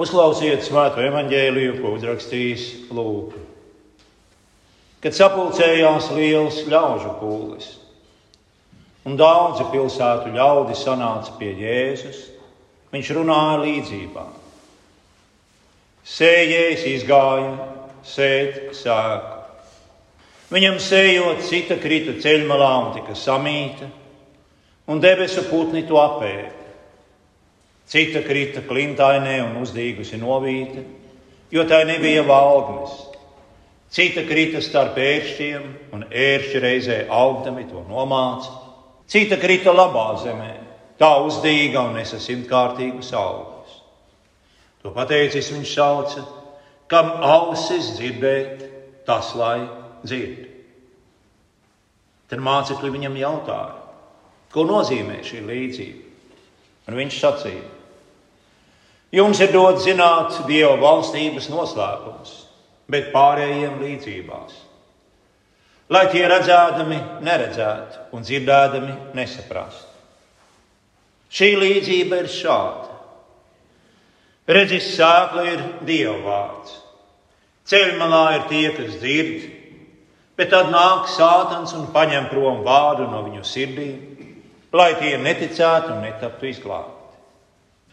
Uzklausiet svēto evaņģēliju, ko uzrakstījis Lūks. Kad sapulcējās liels ļaužu pūlis, un daudzi pilsētu ļaudi sanāca pie Jēzus, viņš runāja līdzībā. Sējējs izgāja sēt sēku. Viņam sējot, cita krita ceļmalā un tika samīta, un debesu putni to apēda. Cita krita klintainē un uzdīgusi novīta, jo tai nebija valgnes. Cita krita starp ēršķiem, un ēršķi reizē augdami to nomāca. Cita krita labā zemē, tā uzdīga un nesa simtkārtīgus augļus. To pateicis viņš sauca, kam ausis dzirdēt, tas lai dzird. Tad mācekļi viņam jautāja, ko nozīmē šī līdzība. Un viņš sacīja, Jums ir dots zināt Dieva valstības noslēpums, bet pārējiem līdzībās. Lai tie redzēdami neredzētu un dzirdēdami nesaprastu. Šī līdzība ir šāda. Redzes sēkla ir Dieva vārds. Ceļmalā ir tie, kas dzird, bet tad nāk sātans un paņem prom vārdu no viņu sirdīm, lai tie neticētu un netaptu izglābti.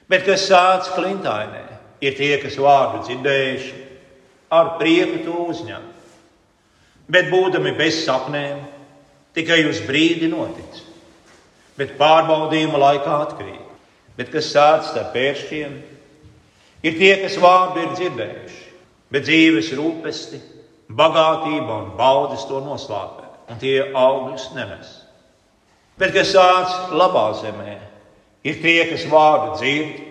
Bet kas sācis klintainē, ir tie, kas vārdu dzirdējuši, ar prieku to uzņem. Bet būdami bez sapnēm, tikai uz brīdi notic, bet pārbaudījuma laikā atkrīt. Bet kas sācis ar pēršķiem, ir tie, kas vārdu ir dzirdējuši, bet dzīves rūpesti, bagātība un baudas to noslāpē, un tie augļus nenes. Bet kas sācis labā zemē, Ir tie, kas vārdu dzird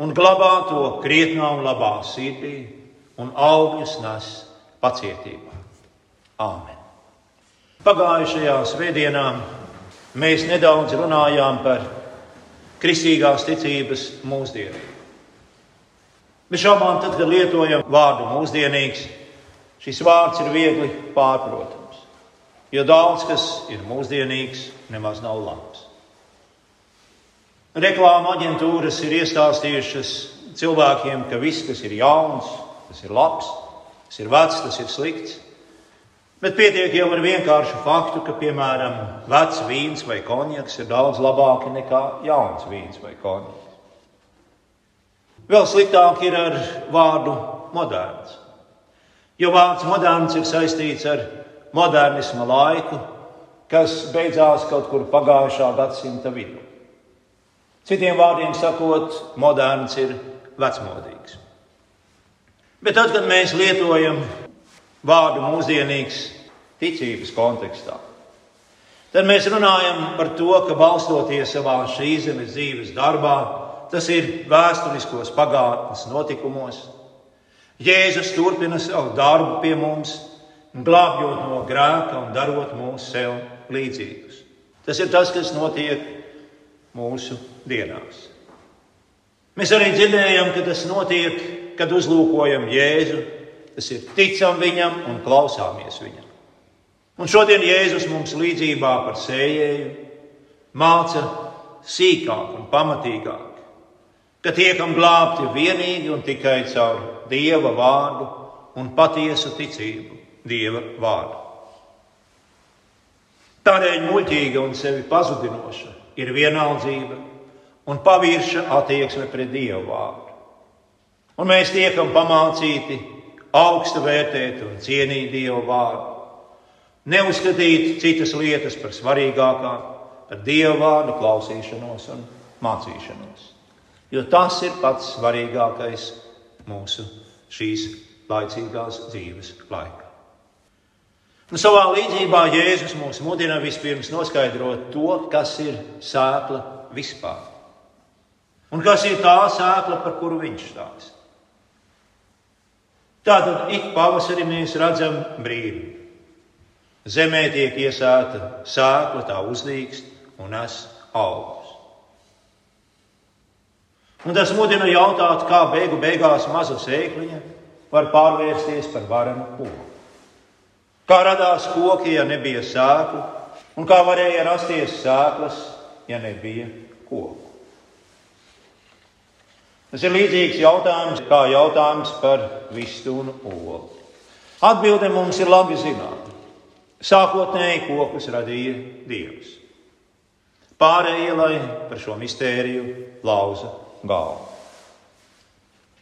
un glabā to krietnā un labā sirdī un augļus nes pacietībā. Āmen! Pagājušajā svētdienā mēs nedaudz runājām par kristīgās ticības mūsdienību. Bez šaubām, tad, kad lietojam vārdu mūsdienīgs, šis vārds ir viegli pārprotams. Jo daudz kas ir mūsdienīgs, nemaz nav labs. Reklāma aģentūras ir iestāstījušas cilvēkiem, ka viss, kas ir jauns, tas ir labs, tas ir vecs, tas ir slikts. Bet pietiek jau ar vienkāršu faktu, ka, piemēram, vecs vīns vai konjaks ir daudz labāki nekā jauns vīns vai konjaks. Vēl sliktāk ir ar vārdu moderns. Jo vārds moderns ir saistīts ar modernisma laiku, kas beidzās kaut kur pagājušā gadsimta vidū. Citiem vārdiem sakot, moderns ir vecmodīgs. Bet tad, kad mēs lietojam vārdu mūsdienīgs ticības kontekstā, tad mēs runājam par to, ka balstoties savā šīs zemes dzīves darbā, tas ir vēsturiskos pagātnes notikumos. Jēzus turpina savu darbu pie mums, glābjot no grēka un darot mūs sev līdzīgus. Tas ir tas, kas notiek mūsu dienās. Mēs arī dzirdējam, ka tas notiek, kad uzlūkojam Jēzu, tas ir ticam viņam un klausāmies viņam. Un šodien Jēzus mums līdzībā par sējēju māca sīkāk un pamatīgāk, ka tiekam glābti vienīgi un tikai caur Dieva vārdu un patiesu ticību Dieva vārdu. Tādēļ muļķīga un sevi pazudinoša ir vienaldzība un pavirša attieksme pret Dievu vārdu. Un mēs tiekam pamācīti augstu vērtēt un cienīt Dievu vārdu, neuzskatīt citas lietas par svarīgākām, par Dievu vārdu klausīšanos un mācīšanos. Jo tas ir pats svarīgākais mūsu šīs laicīgās dzīves laikā. Un savā līdzībā Jēzus mums mudina vispirms noskaidrot to, kas ir sēkla vispār. Un kas ir tā sēkla, par kuru viņš stāsta. Tātad ik pavasarī mēs redzam brīvi. Zemē tiek iesēta sēkla, tā uzlīkst un nes augus. Un tas mudina jautāt, kā beigu beigās maza sēkliņa var pārvērsties par varenu koku. Kā radās koki, ja nebija sēklu, un kā varēja rasties sēklas, ja nebija koku. Tas ir līdzīgs jautājums kā jautājums par vistunu olu. Atbilde mums ir labi zināma. Sākotnēji kokus radīja Dievs. Pārējie, lai par šo mistēriju lauza galvu.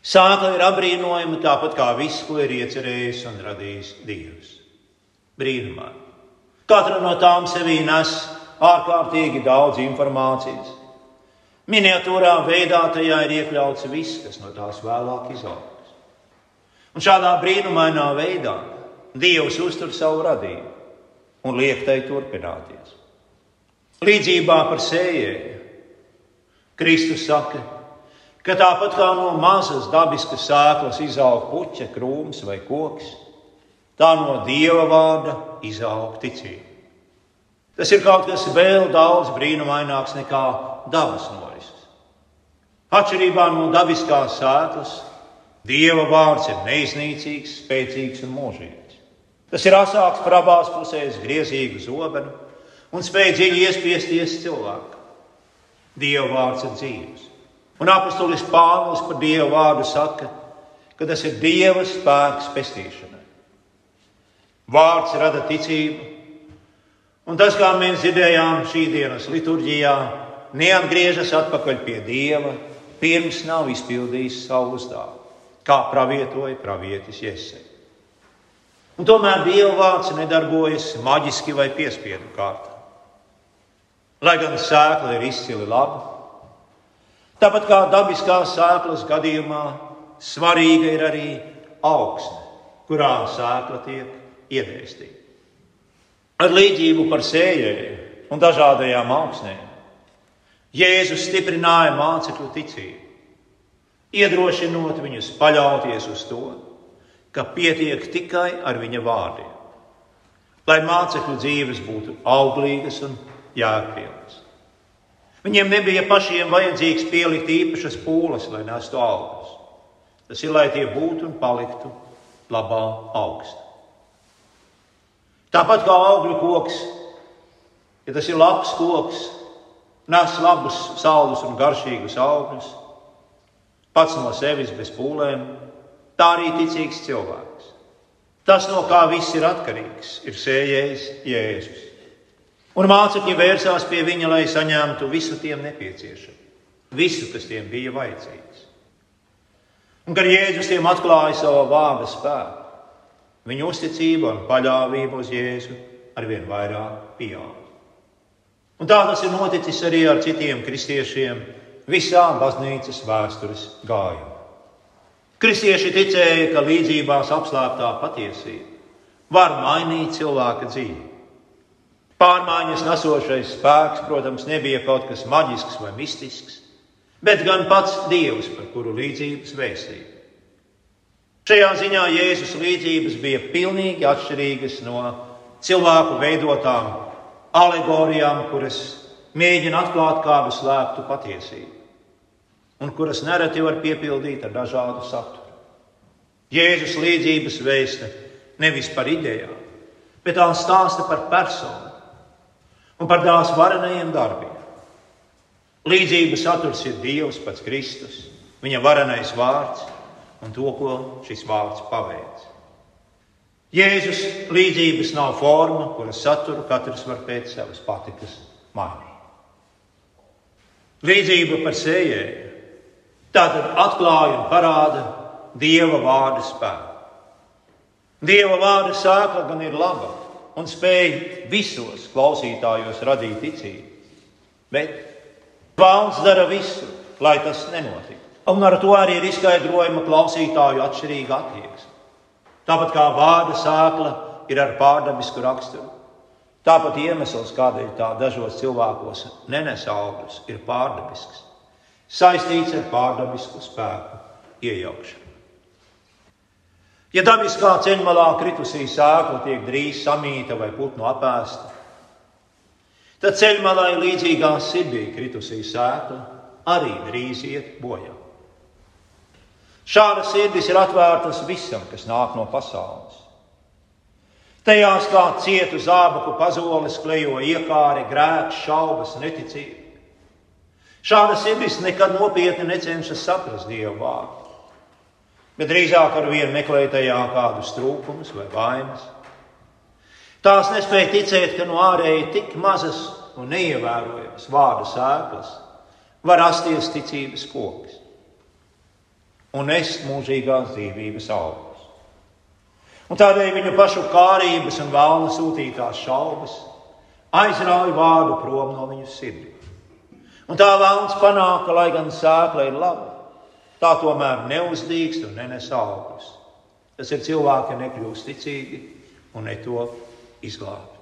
Sākla ir apbrīnojama tāpat kā viss, ko ir iecerējis un radījis Dievs. Brīnumaini. Katra no tām sevī nes ārkārtīgi daudz informācijas. Miniatūrā veidā tajā ir iekļauts viss, kas no tās vēlāk izaugs. Un šādā brīnumainā veidā Dievs uztur savu radību un liek tai turpināties. Līdzībā par sējēju Kristus saka, ka tāpat kā no mazas dabiskas sēklas izaug puķa, krūms vai koks, tā no Dieva vārda izaug ticība. Tas ir kaut kas vēl daudz brīnumaināks nekā dabas norises. Atšķirībā no dabiskās sēklas, Dieva vārds ir neiznīcīgs, spēcīgs un mūžīgs. Tas ir asāks par abās pusēs griezīgu zobenu un spēj dziļi iespiesties cilvēkam. Dieva vārds ir dzīves. Un apustulis Pāvils par Dieva vārdu saka, ka tas ir Dieva spēks pestīšanai. Vārds rada ticību, un tas, kā mēs dzirdējām šī dienas liturģijā, neatgriežas atpakaļ pie Dieva, pirms nav izpildījis savu uzdevumu, kā pravietoja pravietis Jēzus. Un tomēr Dieva vārds nedarbojas maģiski vai piespiedu kārtā. Lai gan sēkla ir izcili laba, tāpat kā dabiskās sēklas gadījumā, svarīga ir arī augsne, kurā sēkla tiek iedēstīta. Ar līdzību par sējēju un dažādajām augsnēm Jēzus stiprināja mācekļu ticību, iedrošinot viņus paļauties uz to, ka pietiek tikai ar viņa vārdiem, lai mācekļu dzīves būtu auglīgas un jēgpilns. Viņiem nebija pašiem vajadzīgs pielikt īpašas pūles, lai nestu augļus. Tas ir, lai tie būtu un paliktu labā augstā. Tāpat kā augļu koks, ja tas ir labs koks, nes labus, saldus un garšīgus augļus, pats no sevis bez pūlēm, tā arī ticīgs cilvēks. Tas, no kā viss ir atkarīgs, ir sējējis Jēzus. Un mācekļi vērsās pie viņa, lai saņemtu visu tiem nepieciešamo, visu, kas tiem bija vajadzīgs. Un kad Jēzus tiem atklāja savu vārdu spēku, viņa uzticība un paļāvība uz Jēzu arvien vairāk pieaug. Un tā tas ir noticis arī ar citiem kristiešiem visā baznīcas vēstures gājumā. Kristieši ticēja, ka līdzībās apslēptā patiesība var mainīt cilvēka dzīvi. Pārmaiņas nesošais spēks, protams, nebija kaut kas maģisks vai mistisks, bet gan pats Dievs, par kuru līdzības vēstīja. Šajā ziņā Jēzus līdzības bija pilnīgi atšķirīgas no cilvēku veidotām alegorijām, kuras mēģina atklāt kādu slēptu patiesību, un kuras nereti var piepildīt ar dažādu saturu. Jēzus līdzības vēsta nevis par idejām, bet tā stāsta par personu un par tās varenajiem darbiem. Līdzība saturs ir Dievs pats Kristus, viņa varenais vārds un to, ko šis vārds paveic. Jēzus līdzības nav forma, kuras saturu katrs var pēc savas patikas mainīt. Līdzība par sējēju tātad atklāja un parāda Dieva vārda spēku. Dieva vārda sākla gan ir laba, un spēj visos klausītājos radīt ticību. Bet Vēlns dara visu, lai tas nenotiktu. Un ar to arī ir izskaidrojama klausītāju atšķirīga attieksme. Tāpat kā vārda sēkla ir ar pārdabisku raksturu, tāpat iemesls, kādēļ tā dažos cilvēkos nenes augļus, ir pārdabisks, saistīts ar pārdabisku spēku iejaukšanu. Ja dabiskā ceļmalā kritusī sēkla tiek drīz samīta vai putnu apēsta, tad ceļmalai līdzīgā sirdī kritusī sēkla arī drīz iet bojā. Šādas sirdis ir atvērtas visam, kas nāk no pasaules. Tajās kā cietu zābaku pazoles klejo iekāri, grēks, šaubas, neticība. Šāda sirdis nekad nopietni necenšas saprast Dieva vārdu, bet drīzāk ar vienu meklē tajā kādus trūkumus vai vainas. Tās nespēja ticēt, ka no ārēji tik mazas un neievērojamas vārdu sēklas var rasties ticības koks un nest mūžīgās dzīvības augļus. Un tādēļ viņu pašu kārības un vēlna sūtītās šaubas aizrauja vārdu prom no viņu sirdī. Un tā vēlams panāk, ka, lai gan sēkla ir laba, tā tomēr neuzdīkst un nenes augļus. Tas ir cilvēki, nekļūst ticīgi un ne to izglābt.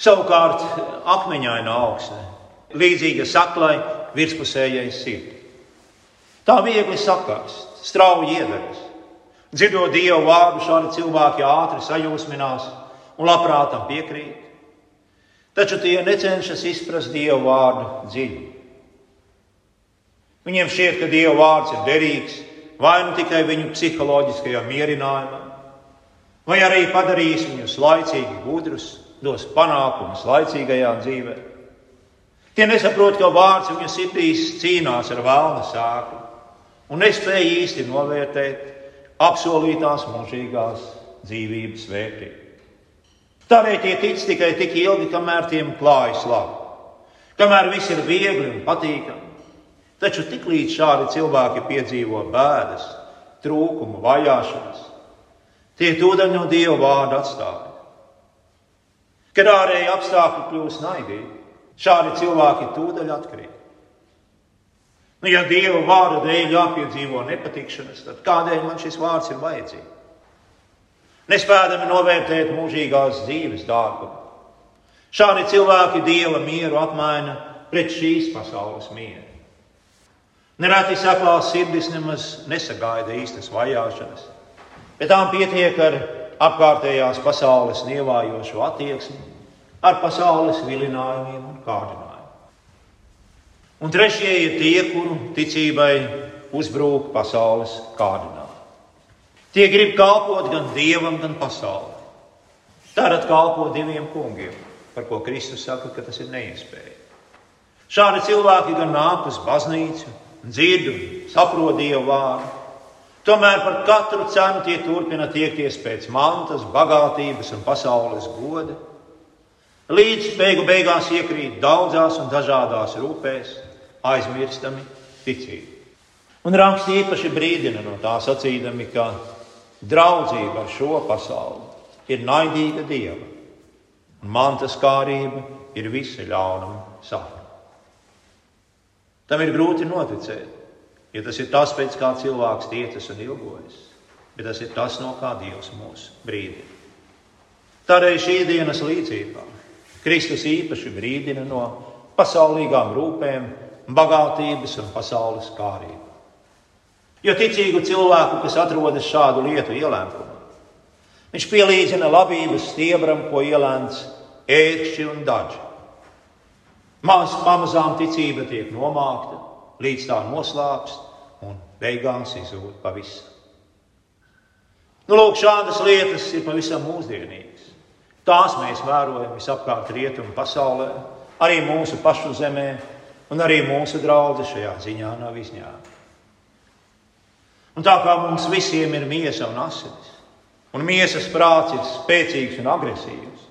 Savukārt, akmeņaina augsne, līdzīga saklai, virspusējai sirdi. Tā viegli sakāst, strauji iedaras. Dzirdot dievu vārdu, šādi cilvēki ātri sajūsminās un labprāt tam piekrīt. Taču tie necenšas izprast dievu vārdu dziļi. Viņiem šķiet, ka dievu vārds ir derīgs vai nu tikai viņu psiholoģiskajā mierinājumā, vai arī padarīs viņus laicīgi gudrus, dos panākumus laicīgajā dzīvē. Tie nesaprot, ka vārds viņu sirdīs cīnās ar vēlna sāklu un nespēja īsti novērtēt apsolītās mūžīgās dzīvības vērtību. Tādēļ tie tic tikai tik ilgi, kamēr tiem klājas labi, kamēr viss ir viegli un patīkami. Taču tiklīdz šādi cilvēki piedzīvo bēdas, trūkumu, vajāšanas, tie tūdaļ no Dieva vārda atstāja. Kad ārēji apstākļi kļūst naidīgi, šādi cilvēki tūdaļ atkrīt. Nu, ja Dieva vārda dēļ jāpiedzīvo nepatikšanas, tad kādēļ man šis vārds ir vajadzīgs? nespējami novērtēt mūžīgās dzīves dārgumu. Šādi cilvēki dieva mieru apmaina pret šīs pasaules mieru. Nereti saklās sirdis nemaz nesagaida īstas vajāšanas, bet tām pietiek ar apkārtējās pasaules nievājošu attieksmi, ar pasaules vilinājumiem un kārdinājumiem. Un trešie ir tie, kuru ticībai uzbrūk pasaules kārdinājumi. Tie grib kalpot gan dievam, gan pasaulē. Tātad kalpo diviem kungiem, par ko Kristus saka, ka tas ir neiespējami. Šādi cilvēki gan nāk uz baznīcu, dzird un saprot dievu vārdu. Tomēr par katru cenu tie turpina tiekties pēc mantas, bagātības un pasaules goda, līdz beigu beigās iekrīt daudzās un dažādās rūpēs, aizmirstami ticību. Un raksts īpaši brīdina no tā sacīdami, ka Draudzība ar šo pasauli ir naidīga dieva, un mantas kārība ir visa ļaunuma sakna. Tam ir grūti noticēt, ja tas ir tas, pēc kā cilvēks tiecas un ilgojas, bet tas ir tas, no kā Dievs mūs brīdina. Tādēļ šī dienas līdzībā Kristus īpaši brīdina no pasaulīgām rūpēm, bagātības un pasaules kārības. Jo ticīgu cilvēku, kas atrodas šādu lietu ielēmumā, viņš pielīdzina labības stiebram, ko ielēns ērkšķi un daži. Maz pamazām ticība tiek nomākta, līdz tā noslāpst un beigās izzūd pavisam. Nu, lūk, šādas lietas ir pavisam mūsdienīgas. Tās mēs vērojam visapkārt rietumu pasaulē, arī mūsu pašu zemē, un arī mūsu draugi šajā ziņā nav izņēmumi. Un tā kā mums visiem ir miesa un asinis, un miesas prāts ir spēcīgs un agresīvs,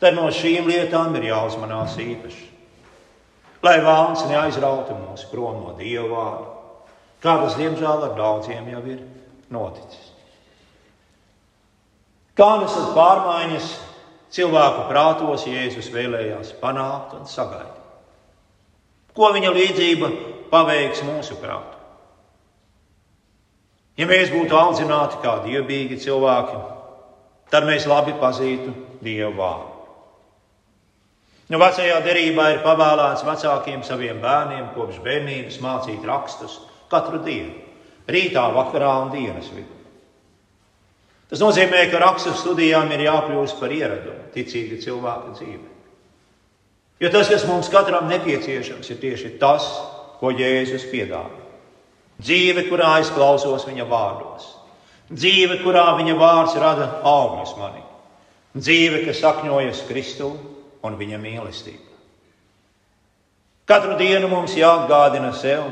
tad no šīm lietām ir jāuzmanās īpaši. Lai vāns neaizrautu mūs prom no Dieva vārda, kā tas diemžēl ar daudziem jau ir noticis. Kādas pārmaiņas cilvēku prātos Jēzus vēlējās panākt un sagaidīt? Ko viņa līdzība paveiks mūsu prātu? Ja mēs būtu audzināti kā dievbijīgi cilvēki, tad mēs labi pazītu Dievu vārdu. Nu, vecajā derībā ir pavēlēts vecākiem saviem bērniem kopš bērnības mācīt rakstus katru dienu, rītā, vakarā un dienas vidū. Tas nozīmē, ka rakstu studijām ir jākļūst par ieradumu ticīga cilvēka dzīvē. Jo tas, kas mums katram nepieciešams, ir tieši tas, ko Jēzus piedāvā. Dzīve, kurā es klausos viņa vārdos. Dzīve, kurā viņa vārds rada augļus manī. Dzīve, kas sakņojas Kristū un viņa mīlestībā. Katru dienu mums jāatgādina sev,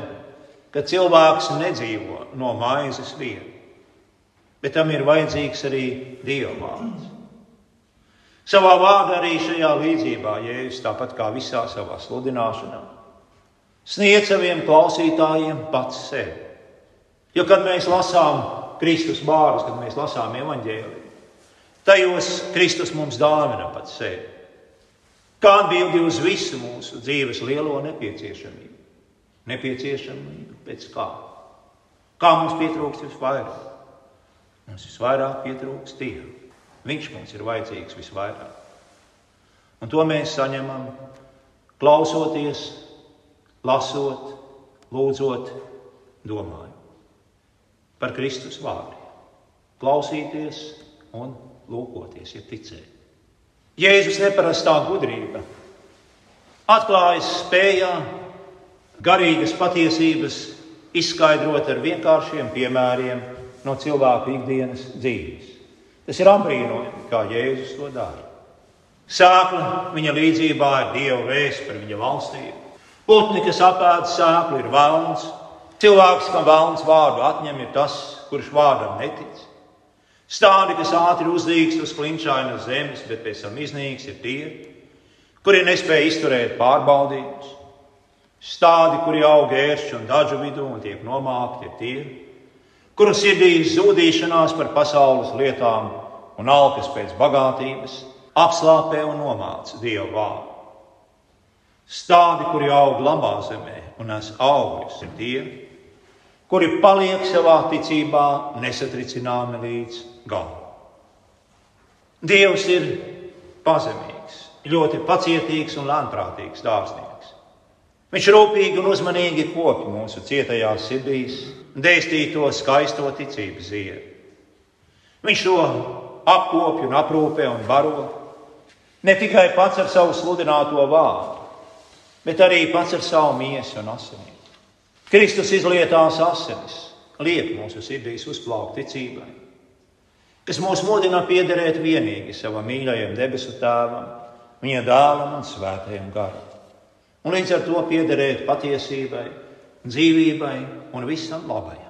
ka cilvēks nedzīvo no maizes vien, bet tam ir vajadzīgs arī Dieva vārds. Savā vārdā arī šajā līdzībā Jēzus, tāpat kā visā savā sludināšanā, sniedz saviem klausītājiem pats sevi. Jo, kad mēs lasām Kristus vārdus, kad mēs lasām evaņģēliju, tajos Kristus mums dāvina pats sevi. Kā atbildi uz visu mūsu dzīves lielo nepieciešamību? Nepieciešamību pēc kā? Kā mums pietrūkst visvairāk? Mums visvairāk pietrūkst Dieva. Viņš mums ir vajadzīgs visvairāk. Un to mēs saņemam klausoties, lasot, lūdzot, domājot par Kristus vārdiem. Klausīties un lūkoties, ja ticēt. Jēzus neparastā gudrība atklājas spējā garīgas patiesības izskaidrot ar vienkāršiem piemēriem no cilvēku ikdienas dzīves. Tas ir apbrīnojami, kā Jēzus to dara. Sēkla viņa līdzībā ir Dieva vēsts par viņa valstību. Putni, kas apēda sēklu, ir vēlns. Cilvēks, kam vēlns vārdu atņem, ir tas, kurš vārdam netic. Stādi, kas ātri uzdīgs uz klinšainas zemes, bet pēc tam iznīks, ir tie, kuri nespēja izturēt pārbaudījumus. Stādi, kuri aug ēršķi un dažu vidū un tiek nomākti, ir tie, kuru sirdī zudīšanās par pasaules lietām un alkas pēc bagātības apslāpē un nomāca Dieva vārdu. Stādi, kuri aug labā zemē un nes augļus, ir tie, kuri paliek savā ticībā nesatricināmi līdz galam. Dievs ir pazemīgs, ļoti pacietīgs un lēnprātīgs dārsnieks. Viņš rūpīgi un uzmanīgi kopja mūsu cietajās sirdīs, dēstīto skaisto ticības ziedu. Viņš to apkopja un aprūpē un baro ne tikai pats ar savu sludināto vārdu, bet arī pats ar savu miesu un asinīm. Kristus izlietās asinis, liek mūsu sirdīs uzplaukt ticībai kas mūs mudina piederēt vienīgi savam mīļajam debesu tēvam, viņa dēlam un svētajam garam. Un līdz ar to piederēt patiesībai, dzīvībai un visam labajam.